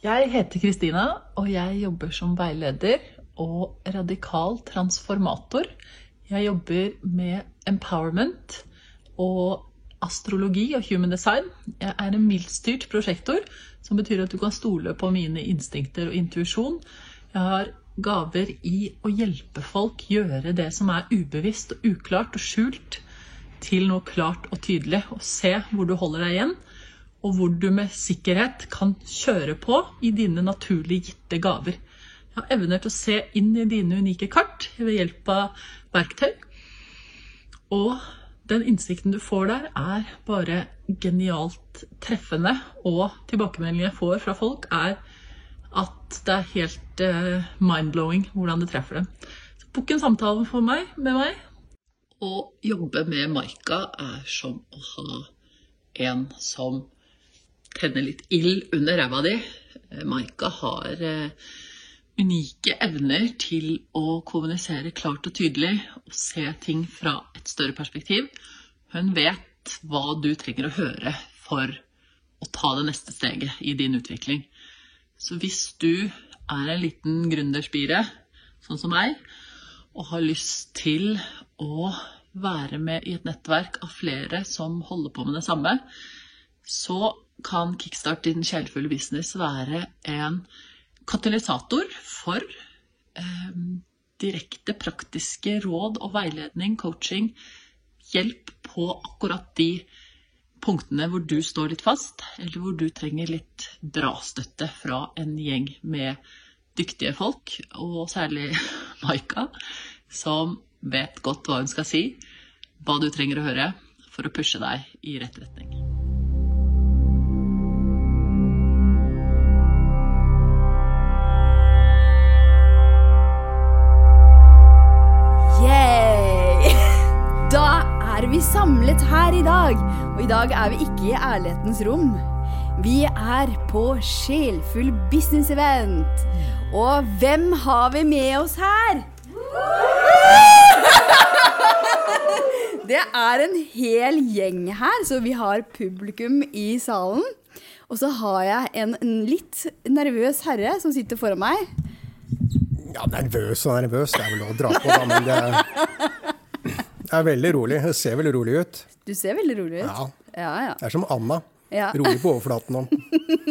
Jeg heter Kristina, og jeg jobber som veileder og radikal transformator. Jeg jobber med empowerment og astrologi og human design. Jeg er en mildstyrt prosjektor, som betyr at du kan stole på mine instinkter og intuisjon. Jeg har gaver i å hjelpe folk gjøre det som er ubevisst og uklart og skjult, til noe klart og tydelig, og se hvor du holder deg igjen og hvor du med sikkerhet kan kjøre på i dine naturlig gitte gaver. Jeg har evner til å se inn i dine unike kart ved hjelp av verktøy. Og den innsikten du får der, er bare genialt treffende. Og tilbakemeldingen jeg får fra folk, er at det er helt uh, mind-blowing hvordan det treffer dem. Så Bukk en samtale for meg, med meg. Å jobbe med Maika er som å ha en som tenne litt ild under ræva di. Eh, Maika har eh, unike evner til å kommunisere klart og tydelig og se ting fra et større perspektiv. Hun vet hva du trenger å høre for å ta det neste steget i din utvikling. Så hvis du er en liten gründerspire, sånn som meg, og har lyst til å være med i et nettverk av flere som holder på med det samme, så kan Kickstart din sjelfulle business være en katalysator for eh, direkte praktiske råd og veiledning, coaching, hjelp på akkurat de punktene hvor du står litt fast, eller hvor du trenger litt drastøtte fra en gjeng med dyktige folk, og særlig Maika, som vet godt hva hun skal si, hva du trenger å høre for å pushe deg i rett retning. Vi samlet her i dag. Og i dag er vi ikke i ærlighetens rom. Vi er på Sjelfull business-event. Og hvem har vi med oss her? Det er en hel gjeng her, så vi har publikum i salen. Og så har jeg en litt nervøs herre som sitter foran meg. Ja, nervøs og nervøs, det er vel å dra på, da, men det jeg er veldig rolig. Jeg ser veldig rolig ut. Du ser veldig rolig ut. Ja. ja, ja. Det er som Anna. Ja. Rolig på overflaten og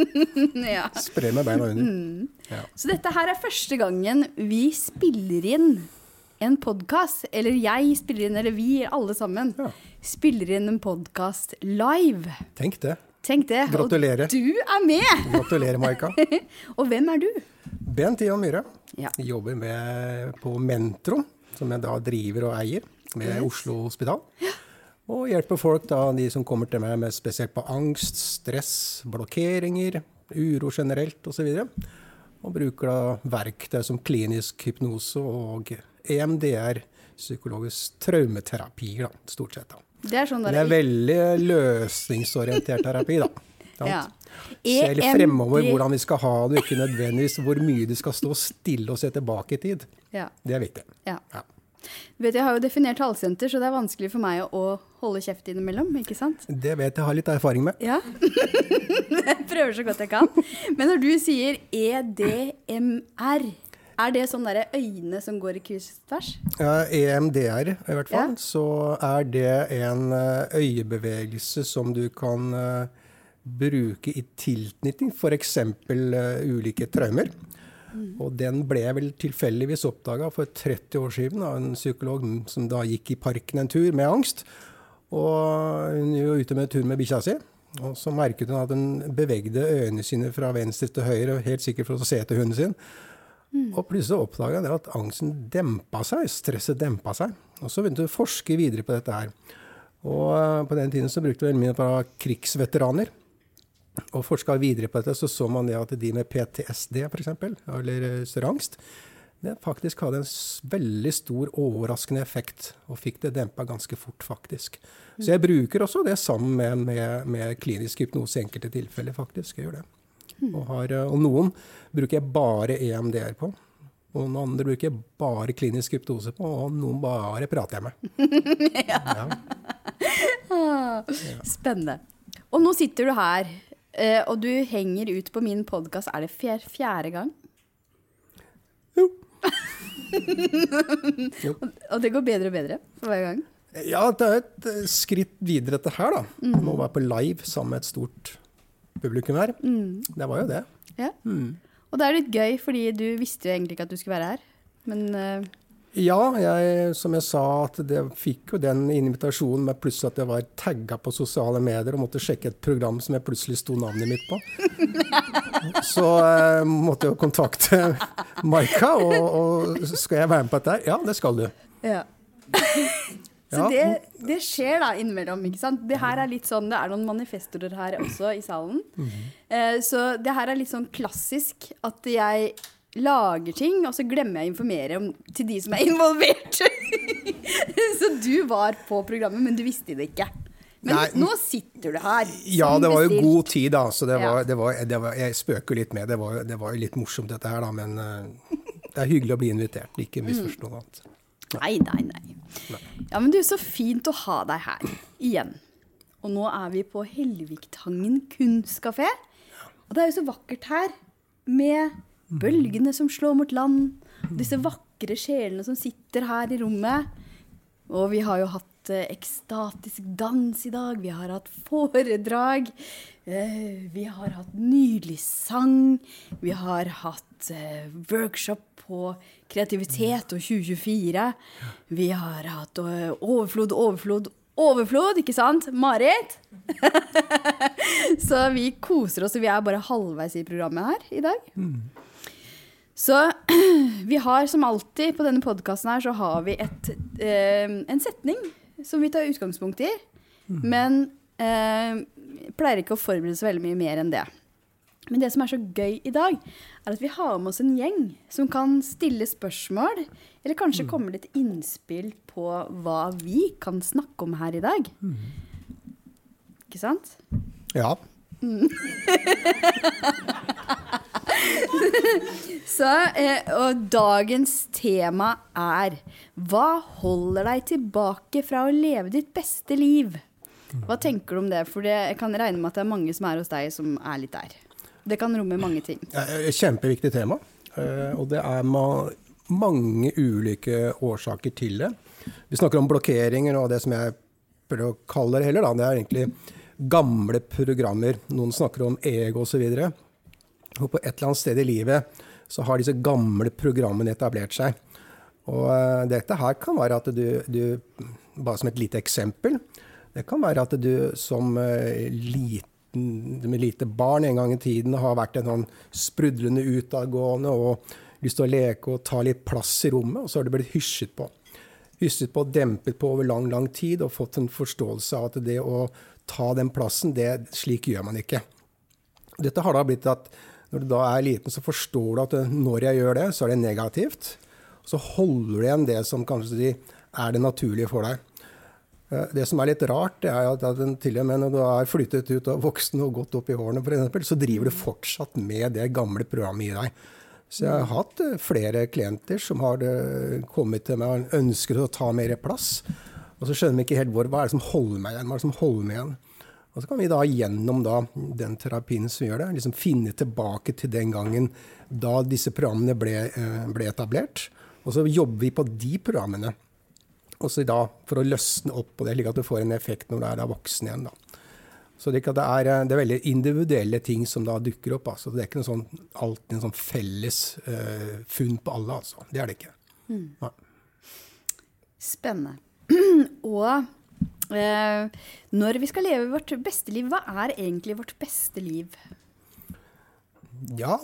ja. sprer med beina under. Mm. Ja. Så dette her er første gangen vi spiller inn en podkast. Eller jeg spiller inn, eller vi alle sammen spiller inn en podkast live. Tenk det. Tenk det. Gratulerer. Og du er med! Gratulerer, Maika. og hvem er du? Bent Ian Myhre. Jobber med på Mentro, som jeg da driver og eier med yes. Oslo Hospital. Ja. Og hjelper folk, da, de som kommer til meg med spesielt på angst, stress, blokkeringer, uro generelt osv. Og, og bruker da verktøy som klinisk hypnose og EMDR, psykologisk traumeterapi, da, stort sett. da. Det er, sånn det er veldig løsningsorientert terapi, da. Ja. Se litt fremover hvordan vi skal ha det, ikke nødvendigvis hvor mye de skal stå stille og se tilbake i tid. Ja. Det er viktig. Ja. ja. Du vet, Jeg har jo definert tallsenter, så det er vanskelig for meg å holde kjeft innimellom. ikke sant? Det vet jeg har litt erfaring med. Ja, Jeg prøver så godt jeg kan. Men når du sier EDMR, er det sånn derre øyne som går i kryss tvers? Ja, EMDR i hvert fall. Ja. Så er det en eh, øyebevegelse som du kan uh, bruke i tilknytning f.eks. Uh, ulike traumer. Mm. Og den ble jeg vel tilfeldigvis oppdaga for 30 år siden av en psykolog som da gikk i parken en tur med angst. Og hun var ute med tur med bikkja si. Og så merket hun at hun bevegde øynene sine fra venstre til høyre, helt sikkert for å se etter hunden sin. Mm. Og plutselig oppdaga hun at angsten dempa seg, stresset dempa seg. Og så begynte hun å forske videre på dette her. Og eh, på den tiden så brukte vi mye på krigsveteraner og forska videre på dette, så så man det at de med PTSD, f.eks., eller eh, angst, det faktisk hadde en veldig stor overraskende effekt, og fikk det dempa ganske fort, faktisk. Så jeg bruker også det sammen med, med, med klinisk hypnose i enkelte tilfeller, faktisk. Jeg gjør det. Og, har, eh, og, noen bruker jeg bare EMDR på. Og noen andre bruker jeg bare klinisk hypnose på, og noen bare prater jeg med. ja. ja. Spennende. Og nå sitter du her Eh, og du henger ut på min podkast, er det fjer fjerde gang? Jo. Og det går bedre og bedre for hver gang? Ja, det er et eh, skritt videre dette her, da. Mm. Nå være på live sammen med et stort publikum her. Mm. Det var jo det. Ja. Og det er litt gøy, fordi du visste jo egentlig ikke at du skulle være her. Men eh, Ja, jeg, som jeg sa, at det fikk jo den invitasjonen med plutselig at jeg var tagga på sosiale medier og måtte sjekke et program som jeg plutselig sto navnet mitt på. Så eh, måtte jeg jo kontakte Maika, og, og skal jeg være med på dette her? Ja, det skal du. ja. Så det, det skjer da innimellom, ikke sant? Det her er litt sånn, det er noen manifestorer her også i salen. Eh, så det her er litt sånn klassisk at jeg lager ting, og så glemmer jeg å informere om, til de som er involvert. så du var på programmet, men du visste det ikke. Men Nei. nå sitter du her. Ja, det var jo bestilt. god tid, da. Så det var, det var, det var, jeg spøker litt med det. Var, det var jo litt morsomt, dette her, da. Men uh, det er hyggelig å bli invitert. Ikke misforstå noe annet. Nei, nei, nei. Ja, men du, så fint å ha deg her igjen. Og nå er vi på Helviktangen kunstkafé. Og det er jo så vakkert her, med bølgene som slår mot land, disse vakre sjelene som sitter her i rommet. Og vi har jo hatt eh, ekstatisk dans i dag, vi har hatt foredrag, eh, vi har hatt nydelig sang, vi har hatt eh, workshop på kreativitet og 2024. Vi har hatt overflod, overflod, overflod, ikke sant? Marit? Så vi koser oss, og vi er bare halvveis i programmet her i dag. Så vi har som alltid på denne podkasten her, så har vi et, eh, en setning som vi tar utgangspunkt i. Men eh, pleier ikke å forberede så veldig mye mer enn det. Men det som er så gøy i dag, er at vi har med oss en gjeng som kan stille spørsmål, eller kanskje komme litt innspill på hva vi kan snakke om her i dag. Ikke sant? Ja. Så, eh, og dagens tema er Hva holder deg tilbake fra å leve ditt beste liv? Hva tenker du om det? For det, jeg kan regne med at det er mange som er hos deg, som er litt der. Det kan romme mange ting. Eh, Kjempeviktig tema. Eh, Og det er ma mange ulike årsaker til det. Vi snakker om blokkeringer, og det som jeg prøver å kalle det heller, da, det er egentlig gamle programmer. Noen snakker om ego osv. Og på et eller annet sted i livet så har disse gamle programmene etablert seg. Og eh, dette her kan være at du, du Bare som et lite eksempel. Det kan være at du som eh, liten, med lite barn en gang i tiden har vært en sånn sprudlende utadgående og lyst til å leke og ta litt plass i rommet, og så har du blitt hysjet på. Hysjet på og dempet på over lang, lang tid og fått en forståelse av at det å ta den plassen, det, slik gjør man ikke. Dette har da blitt at når du da er liten, så forstår du at når jeg gjør det, så er det negativt. Så holder du igjen det som kanskje er det naturlige for deg. Eh, Det som er litt rart, det er at til og med når du er flyttet ut av voksen og gått opp i årene, for så driver du fortsatt med det gamle programmet i deg. Så jeg har hatt eh, flere klienter som har eh, kommet til meg og ønsket å ta mer plass. Og så skjønner vi ikke helt hvor, hva er det som holder meg igjen. Hva er det som holder meg igjen? Og så kan vi da gjennom da, den terapien som gjør det, liksom finne tilbake til den gangen da disse programmene ble, eh, ble etablert. Og så jobber vi på de programmene. Og så da for å løsne opp på det, slik at du får en effekt når du er da voksen igjen. da. Så det, er det, er, eh, det er veldig individuelle ting som da dukker opp. altså. Det er ikke noe sånn, alltid en sånn felles eh, funn på alle. altså. Det er det ikke. Nei. Spennende. og når vi skal leve vårt beste liv, hva er egentlig vårt beste liv? Ja,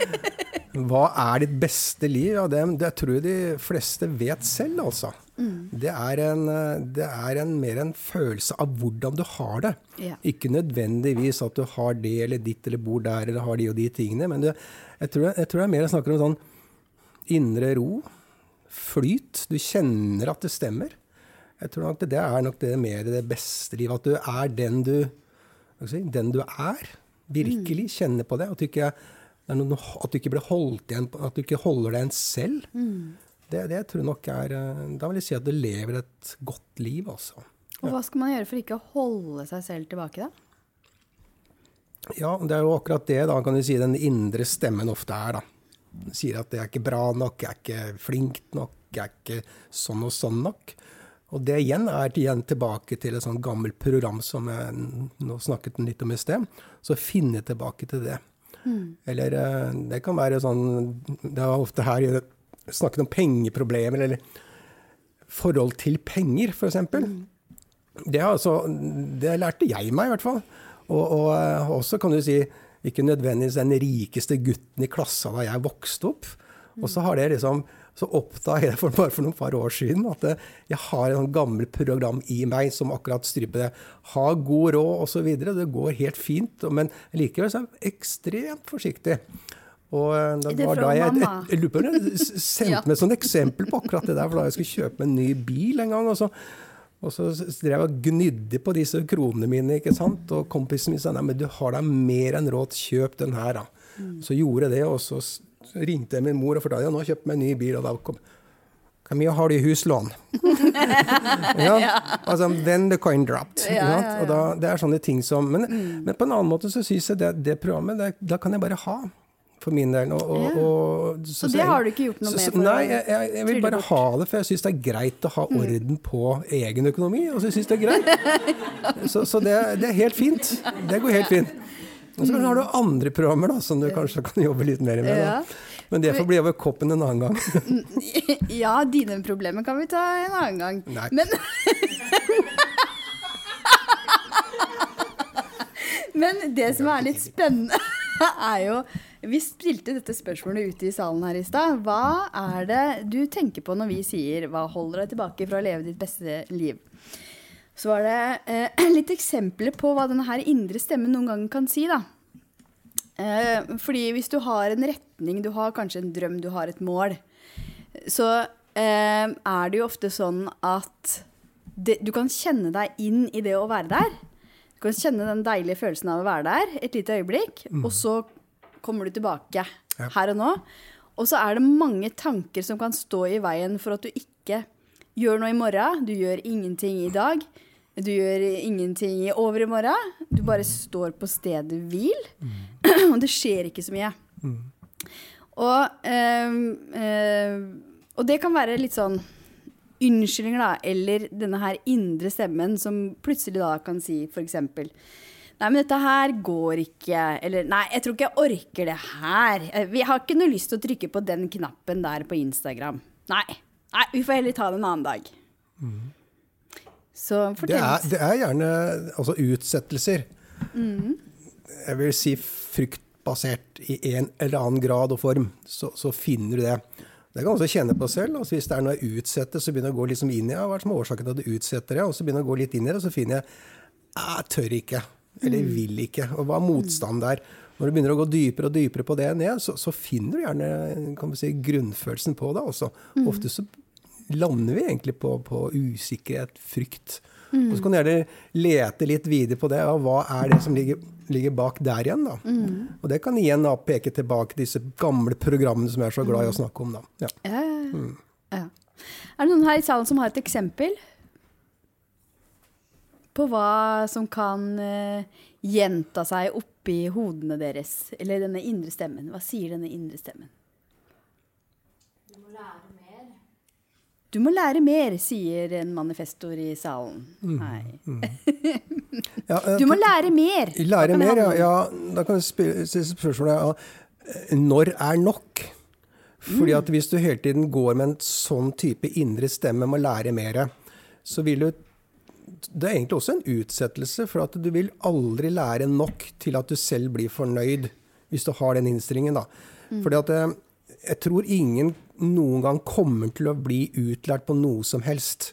hva er ditt beste liv? Ja, det, det tror jeg de fleste vet selv, altså. Det, er en, eh, det er en, mer en følelse av hvordan du har det. Ja. Ikke nødvendigvis at du har det eller ditt eller bor der eller har de og de tingene. Men det, jeg, tror, jeg tror er mer snakker om sånn indre ro, flyt. Du kjenner at det stemmer. Jeg tror nok det, det er nok det mer det beste livet. At du er den du, si, den du er. Virkelig kjenne på det. At du ikke, det at du ikke blir holdt igjen, på- at du ikke holder deg en selv. Det, det tror jeg nok er eh, Da vil jeg si at du lever et godt liv, altså. Og hva skal man gjøre for ikke å holde seg selv tilbake, da? Ja, det er jo akkurat det da kan du si den indre stemmen ofte er. da. Den sier at jeg er ikke bra nok, jeg er ikke flink nok, jeg er ikke sånn og sånn nok. Og det igjen er igjen tilbake til et sånt gammelt program som jeg nå snakket litt om i sted. Så finne tilbake til det. Mm. Eller eh, det kan være sånn Det er ofte her snakket om pengeproblemer, eller forhold til penger, f.eks. Mm. Det, altså, det lærte jeg meg, i hvert fall. Og, og eh, også kan du si ikke nødvendigvis den rikeste gutten i klassa da jeg vokste opp. Og så har det liksom så oppdaga jeg for bare for noen par år siden at jeg har et gammelt program i meg som akkurat stryper det. Ha god råd osv. Det går helt fint, men likevel så er jeg ekstremt forsiktig. Og eh, det var da jeg, et, et, et, sendte meg et sånt eksempel på akkurat det der, for da jeg skulle kjøpe en ny bil en gang. og så og så drev jeg og gnidde på disse kronene mine, ikke sant? og kompisen min sa nei, men du har da mer enn råd, kjøp den her, da. Mm. Så gjorde jeg det, og så ringte jeg min mor og fortalte at nå kjøpte jeg meg en ny bil. og da kom hvor mye har du i huslån? ja, altså, Then the coin dropped. Ja, ja, ja. Og da, det er sånne ting som, Men, mm. men på en annen måte så syns jeg det, det programmet det, da kan jeg bare ha for min del. Og, og, og, så, så, det har du ikke gjort noe med? for nei, jeg, jeg, jeg, vil bare ha det, for jeg syns det er greit å ha mm. orden på egen økonomi. Og så syns det er greit. Så, så det, det, er helt fint. Det går helt fint. Og så har du andre programmer da, som du kanskje kan jobbe litt mer med. Da. Men det får bli over koppen en annen gang. ja, dine problemer kan vi ta en annen gang. Nei. Men, Men det som er litt spennende, er jo Vi spilte dette spørsmålet ute i salen her i stad. Hva er det du tenker på når vi sier 'hva holder deg tilbake fra å leve ditt beste liv'? Så var det eh, litt eksempler på hva denne her indre stemmen noen ganger kan si. da. Eh, fordi hvis du har en retning, du har kanskje en drøm, du har et mål, så eh, er det jo ofte sånn at det, du kan kjenne deg inn i det å være der. Du kan kjenne den deilige følelsen av å være der et lite øyeblikk, mm. og så kommer du tilbake ja. her og nå. Og så er det mange tanker som kan stå i veien for at du ikke gjør noe i morgen. Du gjør ingenting i dag. Du gjør ingenting i overmorgen. Du bare står på stedet hvil. Mm. og det skjer ikke så mye. Mm. Og, øh, øh, og, det kan være litt sånn unnskyldninger, da, eller denne her indre stemmen som plutselig da kan si f.eks. Nei, men dette her går ikke. Eller nei, jeg tror ikke jeg orker det her. Eh, vi har ikke noe lyst til å trykke på den knappen der på Instagram. Nei. nei vi får heller ta det en annen dag. Mm. Så fortell. Det er, det er gjerne altså utsettelser. Mm. Jeg vil si fruktbasert i en eller annen grad og form. Så, så finner du det. Det kan du også kjenne på selv. Altså hvis det er noe jeg utsetter, så begynner jeg å gå liksom inn i ja, hva er som er årsaken til at du utsetter det. Og så begynner jeg å gå litt inn i det, og så finner jeg jeg tør ikke. Eller mm. vil ikke. Og hva er motstand der? Når du begynner å gå dypere og dypere på det ned, så, så finner du gjerne kan si, grunnfølelsen på det også. Mm. Ofte så lander vi egentlig på, på usikkerhet, frykt. Mm. Og så kan du gjerne lete litt videre på det. og Hva er det som ligger, ligger bak der igjen? da? Mm. Og det kan igjen da peke tilbake disse gamle programmene som jeg er så glad i å snakke om. da. Ja. Ja, mm. ja. Er det noen her i salen som har et eksempel på hva som kan uh, gjenta seg oppi hodene deres? Eller denne indre stemmen. Hva sier denne indre stemmen? Du må lære mer, sier en manifestor i salen. Mm, Nei. Mm. Ja, du må lære mer. Lære mer, ja, ja, Da kan du stille spørsmålet ja, når er nok? Fordi at hvis du hele tiden går med en sånn type indre stemme med å lære mer, så vil du Det er egentlig også en utsettelse, for at du vil aldri lære nok til at du selv blir fornøyd, hvis du har den innstillingen. da. Mm. Fordi at eh, jeg tror ingen noen gang kommer til å bli utlært på noe som helst.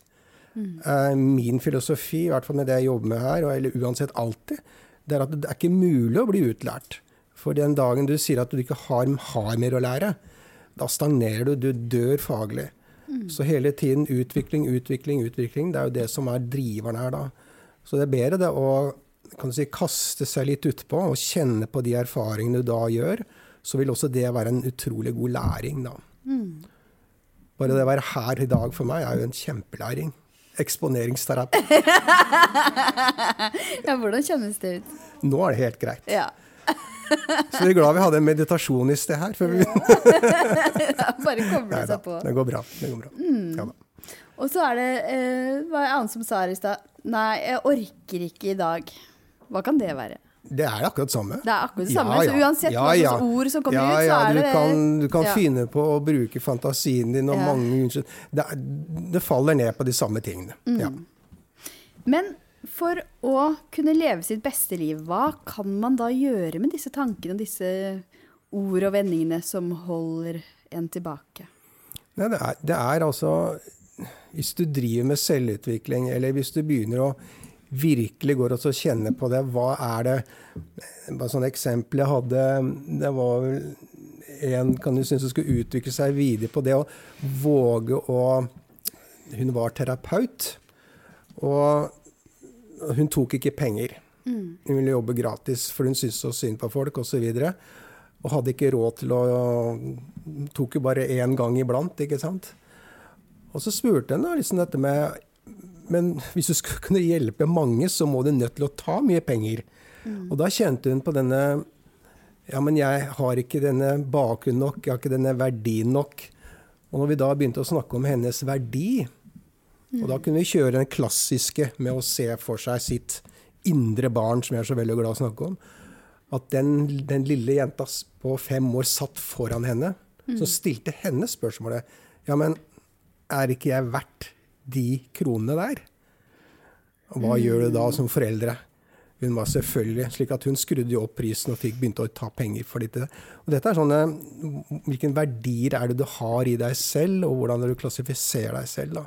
Mm. Min filosofi, i hvert fall med det jeg jobber med her, eller uansett alltid, det er at det er ikke mulig å bli utlært. For den dagen du sier at du ikke har, har mer å lære, da stagnerer du. Du dør faglig. Mm. Så hele tiden utvikling, utvikling, utvikling. Det er jo det som er driveren her da. Så det er bedre det å si, kaste seg litt utpå og kjenne på de erfaringene du da gjør. Så vil også det være en utrolig god læring, da. Mm. Bare det å være her i dag for meg er jo en kjempelæring. eksponeringsterapi. Ja, hvordan kjennes det ut? Nå er det helt greit. Ja. Så vi er glad vi hadde en meditasjon i sted her. Før vi... Bare koble seg på. det går bra. Det går bra. Ja, da. Og så er det eh, er annet som sa her i stad? Nei, jeg orker ikke i dag. Hva kan det være? Det er akkurat det samme. Det er akkurat det samme, så uansett hva slags ord som kommer ja, ut, så ja, er det- kan, du kan ja. finne på å bruke fantasien din og Ja. mange unnskyld. Det, det faller ned på de samme tingene. Mm. Ja. Men for å kunne leve sitt beste liv, hva kan man da gjøre med disse tankene og disse ord og vendingene som holder en tilbake? Nei, det, er, det er altså Hvis du driver med selvutvikling, eller hvis du begynner å virkelig går og så kjenner på det, hva er det Bare sånne eksempel jeg hadde Det var vel en kan du synes som skulle utvikle seg videre på det å våge å Hun var terapeut, og hun tok ikke penger. Hun ville jobbe gratis, for hun syntes så synd på folk osv. Og, så og hadde ikke råd til å Tok jo bare én gang iblant, ikke sant. Og så spurte hun da liksom dette med Men hvis du skal kunne hjelpe mange, så må du nødt til å ta mye penger. Og da kjente hun på denne Ja, men jeg har ikke denne bakgrunnen nok, jeg har ikke denne verdien nok. Og når vi da begynte å snakke om hennes verdi, og da kunne vi kjøre den klassiske med å se for seg sitt indre barn, som jeg er så veldig glad i å snakke om. At den, den lille jenta på fem år satt foran henne, som stilte henne spørsmålet Ja, men er ikke jeg verdt de kronene der? Og hva gjør du da som foreldre? Hun var selvfølgelig slik at hun skrudde jo opp prisen og fikk begynte å ta penger for dette. Og dette er sånne Hvilke verdier er det du har i deg selv, og hvordan du klassifiserer deg selv, da?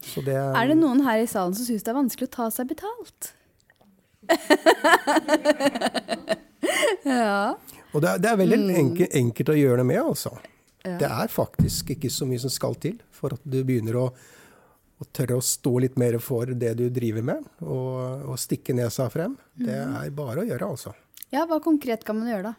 Så det, Er det noen her i salen som syns det er vanskelig å ta seg betalt? ja. Og det er, det er veldig enkelt, enkelt å gjøre det med, altså. Det er faktisk ikke så mye som skal til for at du begynner å, å tørre å stå litt mer for det du driver med, og, og stikke nesa frem. Det er bare å gjøre, altså. ja, hva konkret kan man gjøre da?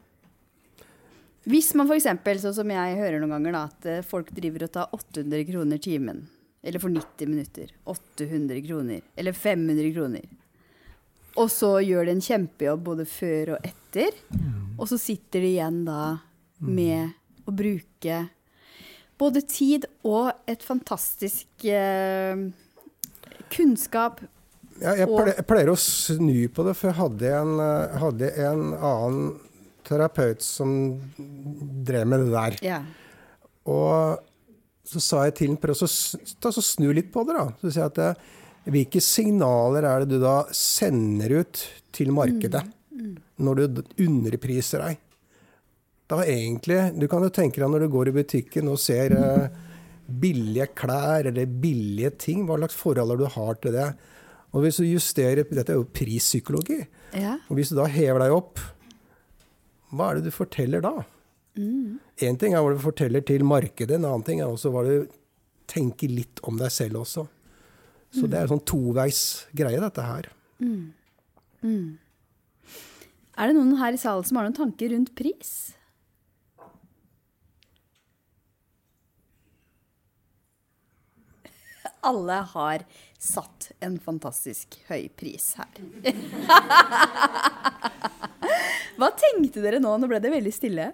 Hvis man f.eks., sånn som jeg hører noen ganger, da, at eh, folk driver og tar 800 kroner timen, eller for 90 minutter, 800 kroner, eller 500 kroner, og så gjør de en kjempejobb både før og etter, og så sitter de igjen da med å bruke både tid og et fantastisk eh, kunnskap. Ja, jeg, pleier, jeg pleier å snu på det, for jeg hadde en, eh, hadde en annen terapeut som drev med det der. Ja. Og så sa jeg til ham prøv å snu litt på det, da. Så sier jeg at eh, hvilke signaler er det du da sender ut til markedet når du underpriser deg? Da egentlig, Du kan jo tenke deg når du går i butikken og ser eh, billige klær eller billige ting, hva slags forhold du har til det. Og hvis du justerer, Dette er jo prispsykologi. ja. Og hvis du da hever deg opp, hva er det du forteller da? Én ting er hva du forteller til markedet, en annen ting er også hva du tenker litt om deg selv også. Så det er en sånn toveis greie, dette her. Er det noen her i salen som har noen tanker rundt pris? Alle har satt en fantastisk høy pris her. Hva tenkte dere nå? Nå ble det veldig stille.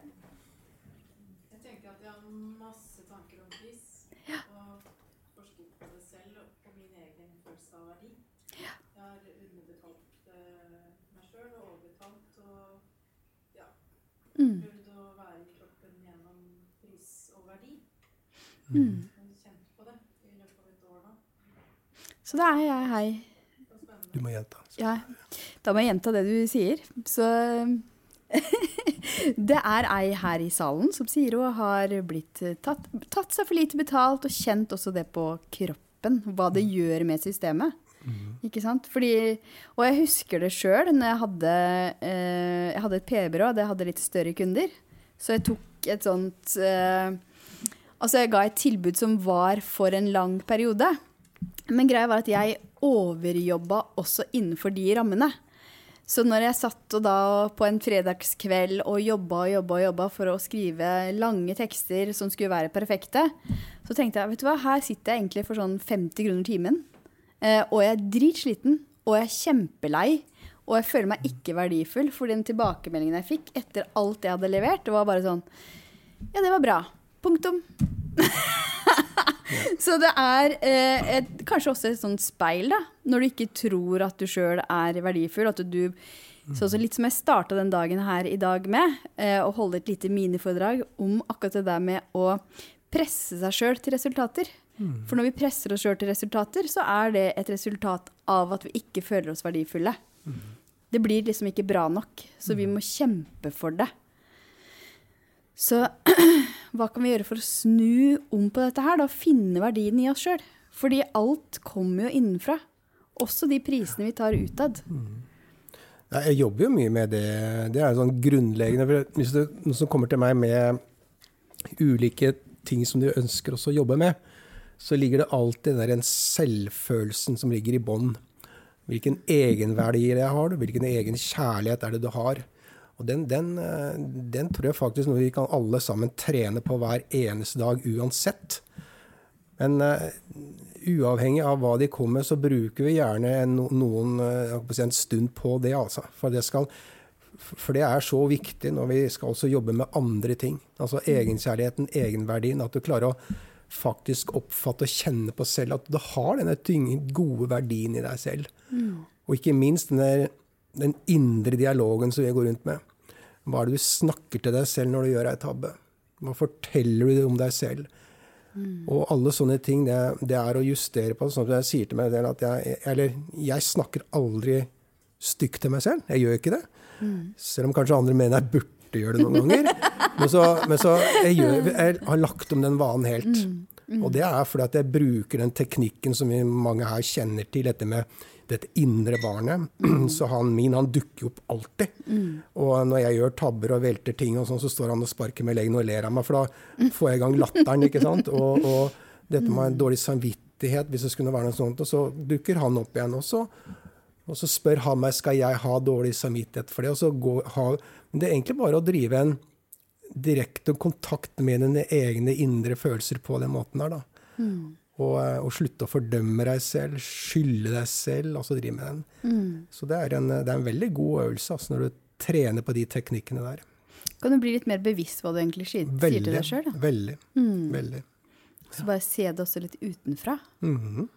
Jeg tenkte at jeg har masse tanker om pris. Og forsket på det selv og på min egen følelse av verdi. Jeg har underbetalt eh, meg sjøl og overbetalt og ja. Prøvd å være i kroppen gjennom pris og verdi. Og Kjent på det i løpet av et år nå. Så da er jeg hei. Du må gjenta. Ja, da må jeg gjenta det du sier. Så det er ei her i salen som sier hun har blitt tatt, tatt seg for lite betalt og kjent også det på kroppen, hva det gjør med systemet. Ikke sant? Fordi, og jeg husker det sjøl når jeg hadde, eh, jeg hadde et PR-byrå, det hadde litt større kunder. Så jeg tok et sånt eh, Altså, jeg ga et tilbud som var for en lang periode. Men greia var at jeg overjobba også innenfor de rammene. Så når jeg satt på en fredagskveld og jobba og jobba og jobba for å skrive lange tekster som skulle være perfekte, Så tenkte jeg vet du hva, her sitter jeg egentlig for sånn 50 kroner timen. Eh, og jeg er dritsliten, og jeg er kjempelei. Og jeg føler meg ikke verdifull, for den tilbakemeldingen jeg fikk etter alt jeg hadde levert, det var bare sånn Ja, det var bra. Punktum. Så det er eh, et, kanskje også et sånt speil, da. Når du ikke tror at du sjøl er verdifull. At du så, litt som jeg starta den dagen her i dag med, eh, å holde et lite miniforedrag om akkurat det der med å presse seg sjøl til resultater. For når vi presser oss sjøl til resultater, så er det et resultat av at vi ikke føler oss verdifulle. Det blir liksom ikke bra nok, så vi må kjempe for det. Så hva kan vi gjøre for å snu om på dette her, da? Finne verdien i oss sjøl? Fordi alt kommer jo innenfra. Også de prisene vi tar utad. Nei, Jeg jobber jo mye med det. Det er sånn grunnleggende. Hvis det er noen som kommer til meg med ulike ting som de ønsker også å jobbe med, så ligger det alltid den selvfølelsen som ligger i bånn. Hvilken egenverdier jeg har, hvilken egen kjærlighet er det du har. Og den, den, eh, den tror jeg faktisk noe vi kan alle sammen trene på hver eneste dag uansett. Men uh, uavhengig av hva de kommer med, så bruker vi gjerne en, noen, uh, en stund på det. Altså. For, det skal, for det er så viktig når vi skal også jobbe med andre ting. Altså egenkjærligheten, egenverdien. At du klarer å faktisk oppfatte og kjenne på selv at du har denne gode verdien i deg selv. Og ikke minst denne, den indre dialogen som vi går rundt med. Hva er det du snakker til deg selv når du gjør ei tabbe? Hva forteller du om deg selv? Og alle sånne ting, det, det er å justere på. Sånn at jeg sier til meg selv at jeg Eller jeg snakker aldri stygt til meg selv. Jeg gjør ikke det. Selv om kanskje andre mener jeg burde gjøre det noen ganger. Men så, men så jeg, gjør, jeg har lagt om den vanen helt. Og det er fordi at jeg bruker den teknikken som vi mange her kjenner til, dette med dette indre barnet. Så han min han dukker opp alltid. Og når jeg gjør tabber og velter ting, og sånn, så står han og sparker med leggen og ler av meg, for da får jeg i gang latteren. ikke sant? Og, og dette med en dårlig samvittighet, hvis det skulle være noe sånt, og så dukker han opp igjen. Og så, og så spør han meg skal jeg ha dårlig samvittighet for det. og så gå, ha, Men det er egentlig bare å drive en direkte kontakt med dine egne indre følelser på den måten her. da. Og, eh, og slutte å fordømme deg selv, skylde deg selv, og så drive med den. Så det er, en, det er en veldig god øvelse altså, når du trener på de teknikkene der. Kan du bli litt mer bevisst hva du egentlig sier, Veldig. til deg sjøl? Veldig. veldig. Så bare se det også litt utenfra. Mhm.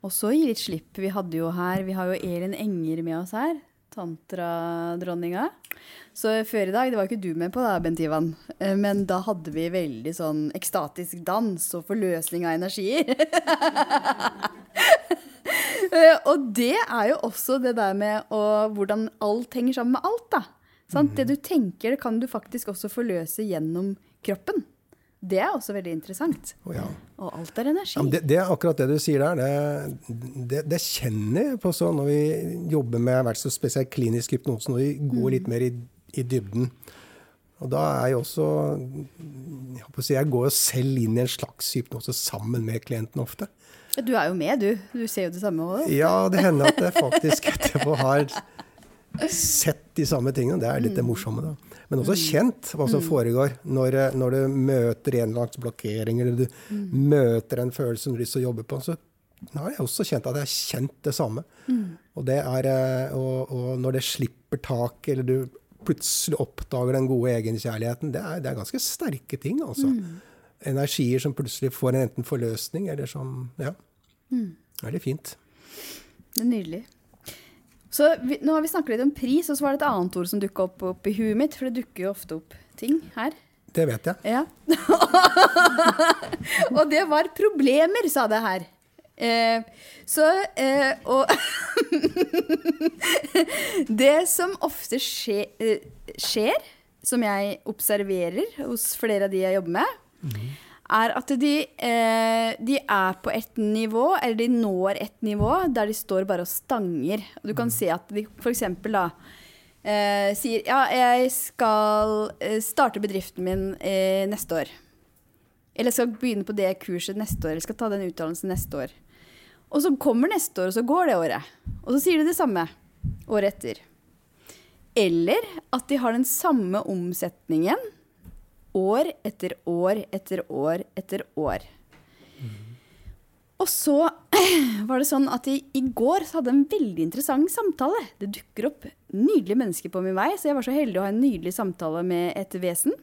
Og så gi litt slipp. Vi hadde jo her, vi har jo Elin Enger med oss her. Tantradronninga. Så før i dag, det var ikke du med på da, Bent Ivan, eh, men da hadde vi veldig sånn ekstatisk dans og forløsning av energier. Eh, og det er jo også det der med å, hvordan alt henger sammen med alt. da. Sant? Det du tenker, kan du faktisk også forløse gjennom kroppen. Det er også veldig interessant. Oh, ja. Og alt er energi. Ja, det, det er akkurat det du sier der. Det, det, det kjenner jeg på sånn når vi jobber med hvert så spesielt klinisk hypnose, når vi går litt mer i, i dybden. Og da er jeg også Jeg, si, jeg går jo selv inn i en slags hypnose sammen med klienten ofte. Du er jo med, du. Du ser jo det samme òg. Ja, det hender at jeg faktisk etterpå har sett de samme tingene. Det er litt det morsomme, da. Men også kjent hva som foregår når, når du møter en eller annen blokkering, eller du møter en følelse som du har lyst til å jobbe på. Så har jeg også kjent at jeg har kjent det samme. Og, det er, eh, og, og når det slipper tak, eller du plutselig oppdager den gode egenkjærligheten, det er, det er ganske sterke ting, altså. Energier som plutselig får en enten forløsning, eller som Ja. Veldig fint. Det er nydelig. Så vi, nå har vi snakket litt om pris, og så var det et annet ord som dukka opp, opp i huet mitt. For det dukker jo ofte opp ting her. Det vet jeg. Ja. og det var problemer, sa det her. Eh, så eh, Og Det som ofte skje, eh, skjer, som jeg observerer hos flere av de jeg jobber med, er at de, eh, de er på et nivå, eller de når et nivå, der de står bare og stanger. Og du kan se at de f.eks. da eh, sier ja, jeg skal eh, starte bedriften min eh, neste år. Eller jeg skal begynne på det kurset neste år, eller skal ta den utdannelsen neste år. Og så kommer neste år, og så går det året. Og så sier de det samme året etter. Eller at de har den samme omsetningen år etter år etter år etter år. Og så var det sånn at i, i går så hadde jeg en veldig interessant samtale. Det dukker opp nydelige mennesker på min vei, så jeg var så heldig å ha en nydelig samtale med et vesen.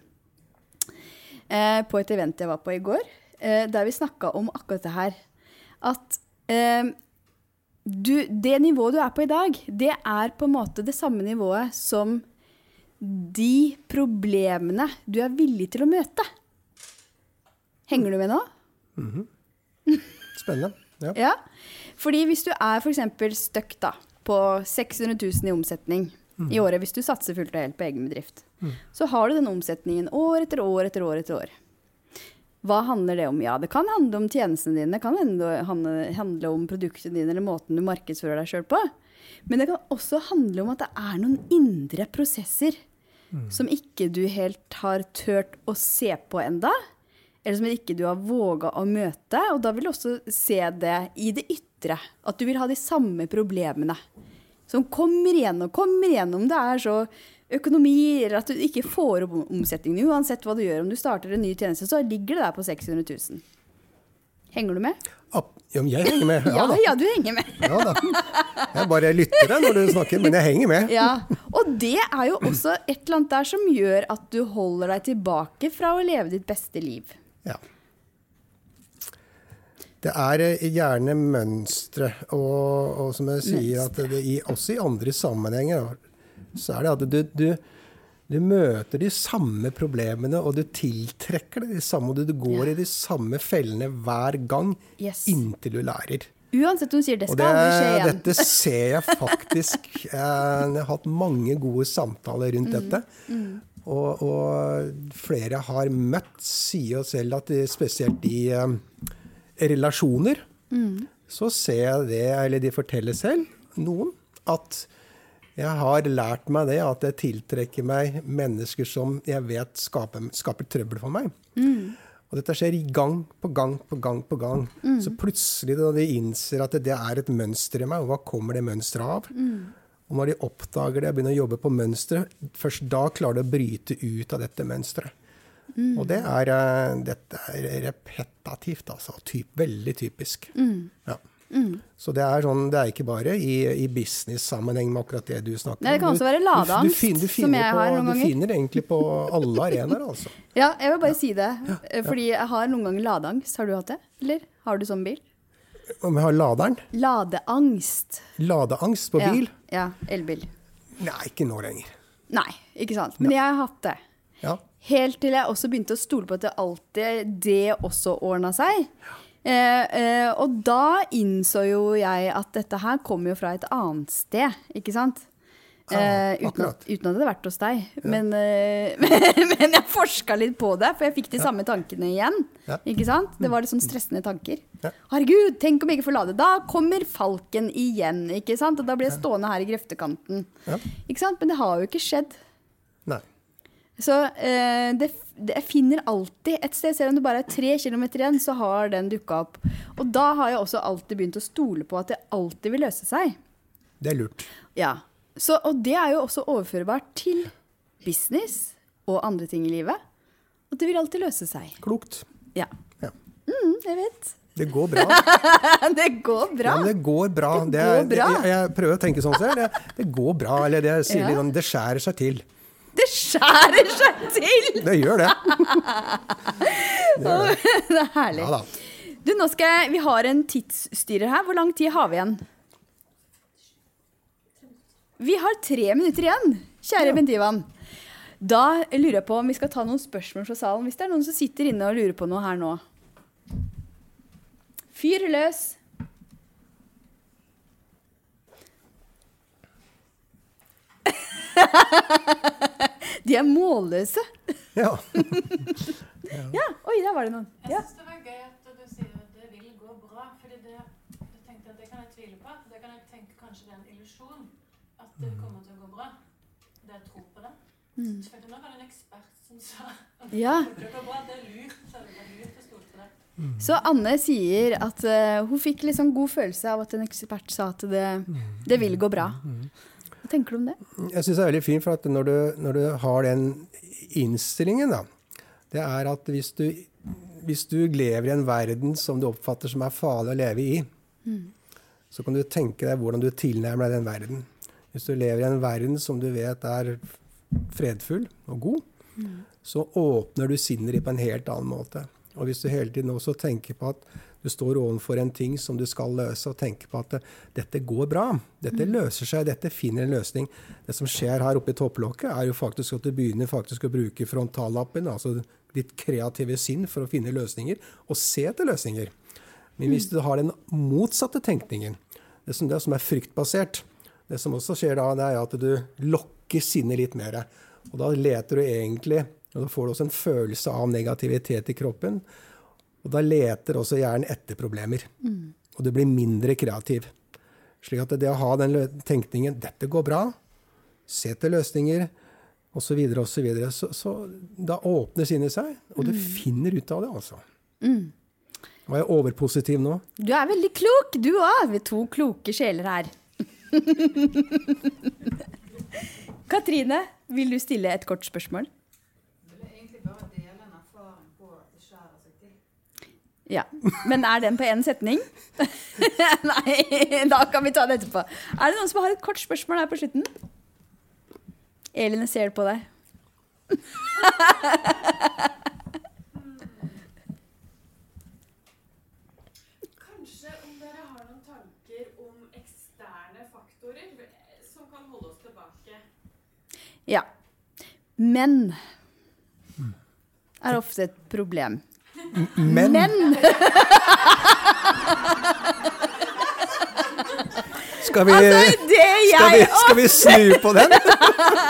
Eh, på et event jeg var på i går, eh, der vi snakka om akkurat det her. At eh, du, det nivået du er på i dag, det er på en måte det samme nivået som de problemene du er villig til å møte. Henger du med nå? Spennende. Ja. Ja. Fordi hvis du er f.eks. stuck da, på 600 000 i omsetning i året, hvis du satser fullt og helt på egen bedrift, så har du den omsetningen år etter år etter år etter år. Hva handler det om? Ja, det kan handle om tjenestene dine, det kan handle om produktene dine eller måten du markedsfører deg sjøl på. Men det kan også handle om at det er noen indre prosesser som ikke du helt har turt å se på enda, eller som ikke du har våga å møte. Og da vil du også se det i det ytre, at du vil ha de samme problemene. Som kommer igjen og kommer igjen, om det er så økonomi, eller at du ikke får opp omsetningen. Uansett hva du gjør, om du starter en ny tjeneste, så ligger det der på 600 000. Henger du med? Ap- Ja, men jeg henger med. Ja, Ja, ja, du henger med. Ja, da. Jeg bare lytter deg når du snakker, men jeg henger med. Ja, Og det er jo også et eller annet der som gjør at du holder deg tilbake fra å leve ditt beste liv. Ja. Det er eh, gjerne mønstre, og, og som jeg sier, at det, i, også i andre sammenhenger, så er det at du, du, du møter de samme problemene, og du tiltrekker deg de samme, og du, går Ja. i de samme fellene hver gang Yes. inntil du lærer. Uansett du sier det skal aldri skje igjen. dette ser jeg faktisk. Eh, Jeg har hatt mange gode samtaler rundt Mm. dette. Og, og flere har møtt, sier jo selv at spesielt i eh, relasjoner, Mm. så ser jeg det, eller de forteller selv, noen, at jeg har lært meg det, at jeg tiltrekker meg mennesker som jeg vet skaper, skaper trøbbel for meg. Og dette skjer gang på gang på gang på gang. Så plutselig når de innser at det er et mønster i meg, og hva kommer det mønsteret av? Og når de oppdager det og begynner å jobbe på mønsteret, først da klarer de å bryte ut av dette mønsteret. Og det er, eh, dette er repetativt, altså. Typ, veldig typisk. Ja. Så det er, sånn, det er ikke bare i, i business-sammenheng med akkurat det du snakker om. Nei, det kan også være du- du ladeangst, du som jeg på, har noen ganger. Du finner egentlig på alle arenaer, altså. Ja, jeg vil bare si det. eh, Fordi jeg har noen ganger ladeangst. Har du hatt det? Eller har du sånn bil? Om jeg har laderen? Ladeangst. Ladeangst på bil? Ja, ja elbil. Nei, ikke nå lenger. Nei, ikke sant. Men jeg har hatt det. Ja. Helt til jeg også begynte å stole på at det alltid det også ordna seg. Eh, eh, og da innså jo jeg at dette her kommer jo fra et annet sted, ikke sant? Eh, uten, at, uten at det hadde vært hos deg. Men, eh, men jeg forska litt på det, for jeg fikk de samme tankene igjen. Ja. Ikke sant? Det var litt sånn stressende tanker. Ja. Herregud, tenk om jeg ikke får lade. Da kommer falken igjen, ikke sant? Og da blir jeg stående her i grøftekanten. Ja. Ikke sant? Men det har jo ikke skjedd. Nei. Så eh, det, jeg finner alltid et sted, selv om det bare er tre kilometer igjen, så har den dukka opp. Og da har jeg også alltid begynt å stole på at det alltid vil løse seg. Det er lurt. Ja. Så, og det er jo også overførbart til business og andre ting i livet. Og det vil alltid løse seg. Klokt. Ja. Ja. Mm, jeg vet. Det går bra. det går bra. Ja, men det går bra. Det går bra. Jeg, jeg prøver å tenke sånn selv. Det, det går bra. Eller det, sier Ja. litt sånn, det skjærer seg til. Det skjærer seg til! Det gjør det. det er herlig. Ja. Du, nå skal jeg, Vi har en tidsstyrer her. Hvor lang tid har vi igjen? Vi har tre minutter igjen, kjære Bent Ivan. Da lurer jeg på om vi skal ta noen spørsmål fra salen. Hvis det er noen som sitter inne og lurer på noe her nå. Fyr løs. De er målløse. Ja. Ja, oi, der var det noen. Jeg Ja. syns det var gøy at du sier at det vil gå bra. fordi det, jeg tenkte at det kan jeg tvile på. Det kan jeg tenke kanskje det er en illusjon at det kommer til å gå bra. Det jeg tror på det. Mm. følte nå var det en ekspert som sa at Ja. det går bra. Det er lurt. Så det er lurt å stole på det. Så Anne sier at uh, hun fikk sånn god følelse av at en ekspert sa at det, det vil gå bra. Hva tenker du om det? Jeg syns det er veldig fint, for at når du, når du har den innstillingen, da, det er at hvis du, hvis du lever i en verden som du oppfatter som er farlig å leve i, så kan du tenke deg hvordan du tilnærmer deg den verden. Hvis du lever i en verden som du vet er fredfull og god, så åpner du sinnet ditt på en helt annen måte. Og hvis du hele tiden også tenker på at du står overfor en ting som du skal løse, og tenker på at det, dette går bra, dette løser seg, dette finner en løsning. Det som skjer her oppe i topplokket, er jo faktisk at du begynner faktisk å bruke frontallappen, altså ditt kreative sinn, for å finne løsninger, og se etter løsninger. Men hvis du har den motsatte tenkningen, det som, det som er fryktbasert, det som også skjer da, det er at du lokker sinnet litt mer. Og da leter du egentlig, og da får du også en følelse av negativitet i kroppen. Og da leter også hjernen etter problemer. Og du blir mindre kreativ. Slik at det å ha den tenkningen 'dette går bra', se til løsninger, osv., og så, så, så da åpner sinnet seg, og du finner ut av det, altså. Var jeg overpositiv nå? Du er veldig klok, du òg. Vi to kloke sjeler her. Katrine, vil du stille et kort spørsmål? Ja, Men er den på én setning? Nei, da kan vi ta det etterpå. Er det noen som har et kort spørsmål her på slutten? Elin, jeg ser på deg. Kanskje om dere har noen tanker om eksterne faktorer som kan holde oss tilbake. Ja. Men er ofte et problem. Men, Men skal, vi, altså, skal, vi, skal vi snu på den?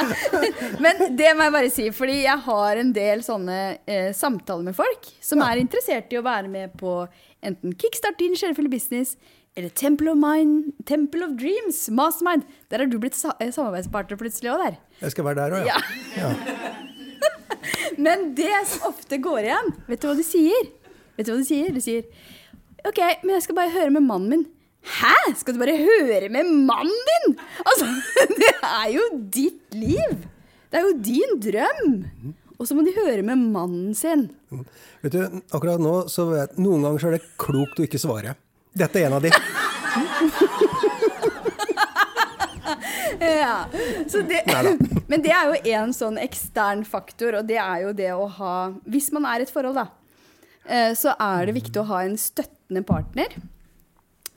Men det må jeg bare si, fordi jeg har en del sånne eh, samtaler med folk som er interessert i å være med på enten Kickstart din sjelefulle business eller Temple of Mind, Temple of Dreams, Mastermind. Der har du blitt sa eh, samarbeidspartner plutselig òg, der. Jeg skal være der òg, ja. Ja. Men det som ofte går igjen, vet du hva de sier? Vet du hva de sier? De sier OK, men jeg skal bare høre med mannen min. Hæ? Skal du bare høre med mannen din? Altså, det er jo ditt liv. Det er jo din drøm. Og så må de høre med mannen sin. Vet du, akkurat nå så vet Noen ganger så er det klokt å ikke svare. Dette er en av de. Ja, så det, men det er jo en sånn ekstern faktor, og det er jo det å ha Hvis man er i et forhold, da, eh, så er det viktig å ha en støttende partner.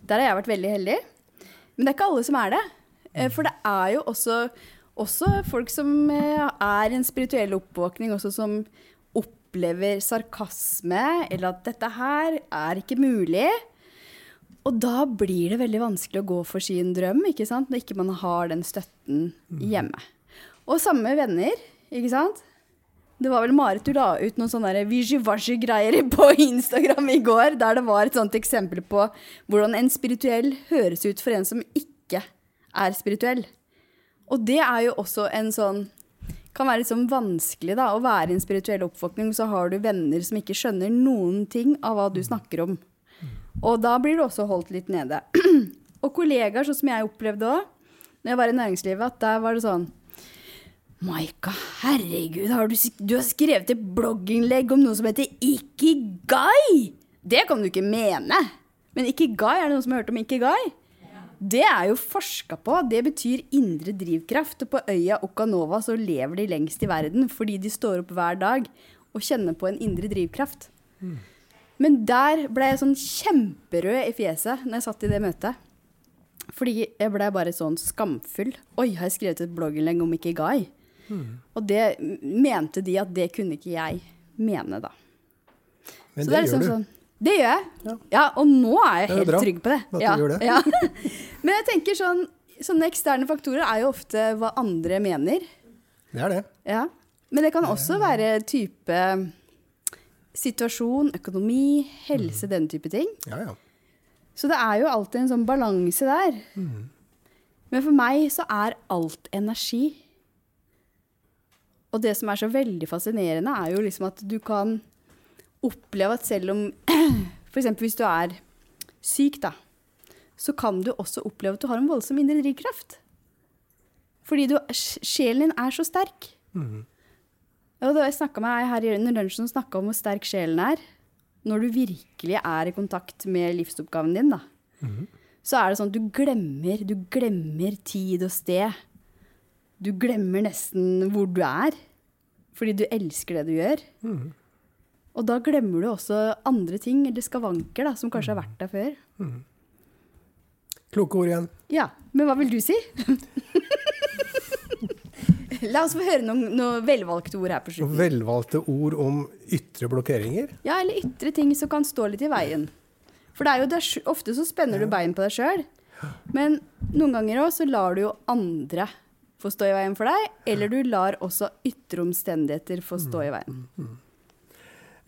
Der har jeg vært veldig heldig. Men det er ikke alle som er det. Eh, For det er jo også, også folk som eh, er i en spirituell oppvåkning, også som opplever sarkasme, eller at dette her er ikke mulig. Og da blir det veldig vanskelig å gå for sin drøm, ikke sant? når ikke man har den støtten hjemme. Og samme med venner, ikke sant? Det var vel Marit du la ut noen sånne vishy-washy-greier på Instagram i går, der det var et sånt eksempel på hvordan en spirituell høres ut for en som ikke er spirituell. Og det er jo også en sånn kan være litt sånn vanskelig da, å være i en spirituell oppvåkning, så har du venner som ikke skjønner noen ting av hva du snakker om. Og da blir du også holdt litt nede. og kollegaer, sånn som jeg opplevde òg, når jeg var i næringslivet, at der var det sånn Maika, herregud, har du, du har skrevet et blogginnlegg om noe som heter Ikigai! Det kan du ikke mene! Men Ikigai, er det noen som har hørt om Ikigai? Det er jo forska på. Det betyr indre drivkraft. Og på øya Okanova så lever de lengst i verden fordi de står opp hver dag og kjenner på en indre drivkraft. Men der ble jeg sånn kjemperød i fjeset når jeg satt i det møtet. Fordi jeg ble bare sånn skamfull. Oi, har jeg skrevet et blogginnlegg om Ikigai? Og det mente de at det kunne ikke jeg mene, da. Men Så det, er liksom gjør du. Sånn, det gjør jeg. Ja. Ja. og nå er jeg helt er trygg på det. at du ja, gjør det. Ja. Men jeg tenker sånn, sånne eksterne faktorer er jo ofte hva andre mener. Det er det. Ja. Men det kan også være type situasjon, økonomi, helse, Mm. den type ting. Ja, ja. Så det er jo alltid en sånn balanse der. Men for meg så er alt energi. Og det som er så veldig fascinerende, er jo liksom at du kan oppleve at selv om F.eks. hvis du er syk, da, så kan du også oppleve at du har en voldsom indre drivkraft. Fordi du, sjelen din er så sterk. Og var jeg snakket med ei her i under lunsjen som snakka om hvor sterk sjelen er. Når du virkelig er i kontakt med livsoppgaven din, da. Så er det sånn at du glemmer, du glemmer tid og sted. Du glemmer nesten hvor du er. Fordi du elsker det du gjør. Og da glemmer du også andre ting, eller skavanker, da, som kanskje har vært der før. Kloke ord igjen. Ja, men hva vil du si? La oss få høre noen, noen velvalgte ord her på slutten. velvalgte ord om ytre blokkeringer. Ja, eller ytre ting som kan stå litt i veien. For det er jo det, er ofte så spenner du bein på deg sjøl. Men noen ganger òg så lar du jo andre få stå i veien for deg. Eller du lar også ytre omstendigheter få stå i veien.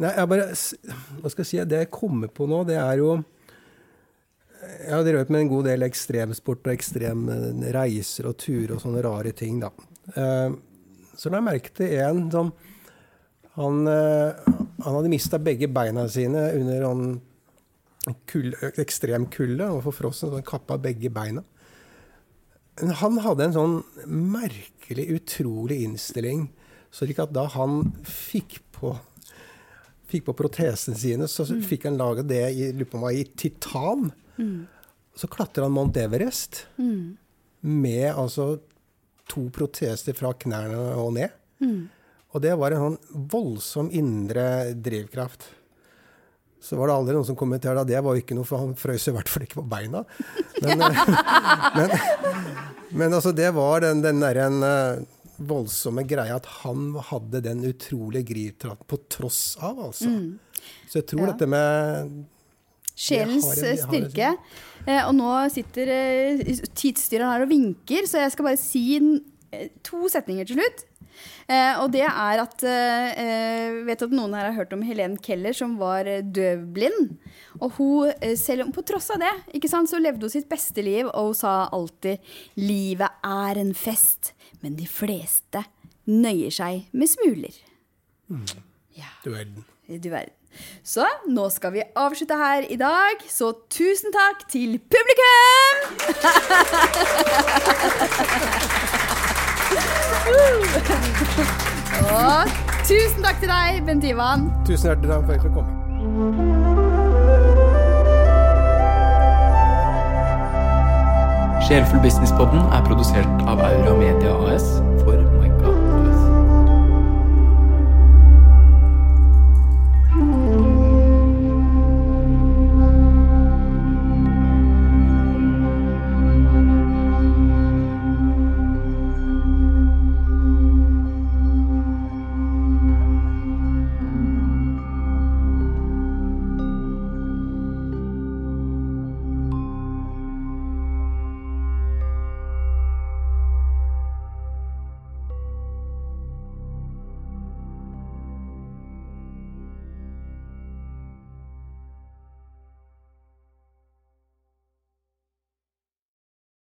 Nei, jeg bare Hva skal jeg si? Det jeg kommer på nå, det er jo Jeg har drevet med en god del ekstremsport og ekstrem eh, og turer og sånne rare ting, da. Eh, Så la jeg merke til en som Han, eh, han hadde mista begge beina sine under en kull, ekstrem kulde. og forfrossen, så han kappa begge beina. Men han hadde en sånn merkelig, utrolig innstilling. At da han fikk på fikk på protesene sine, så fikk han laga det i, i titan. Så klatra han Mount Everest med altså to proteser fra knærne og ned. Og det var en sånn voldsom indre drivkraft. Så var det aldri noen som kommenterte at det var jo ikke noe, for han frøs i hvert fall ikke på beina. Men, men, men altså, det var den, den derre eh, voldsomme greia at han hadde den utrolige grivkraften på tross av, altså. Så jeg tror Ja. dette med Sjelens eh, styrke. Eh, og nå sitter eh, tidsstyreren her og vinker, så jeg skal bare si to setninger til slutt. Eh, og det er at eh, Vet at noen her har hørt om Helen Keller, som var døvblind. Og hun, selv om på tross av det, ikke sant, så levde hun sitt beste liv, og hun sa alltid 'Livet er en fest, men de fleste nøyer seg med smuler'. Ja. Du verden. Du verden. Så nå skal vi avslutte her i dag. Så tusen takk til publikum! Og tusen takk til deg, Bent Ivan. Tusen hjertelig takk for at jeg fikk komme. Sjelfull Businesspodden er produsert av Aura Media AS for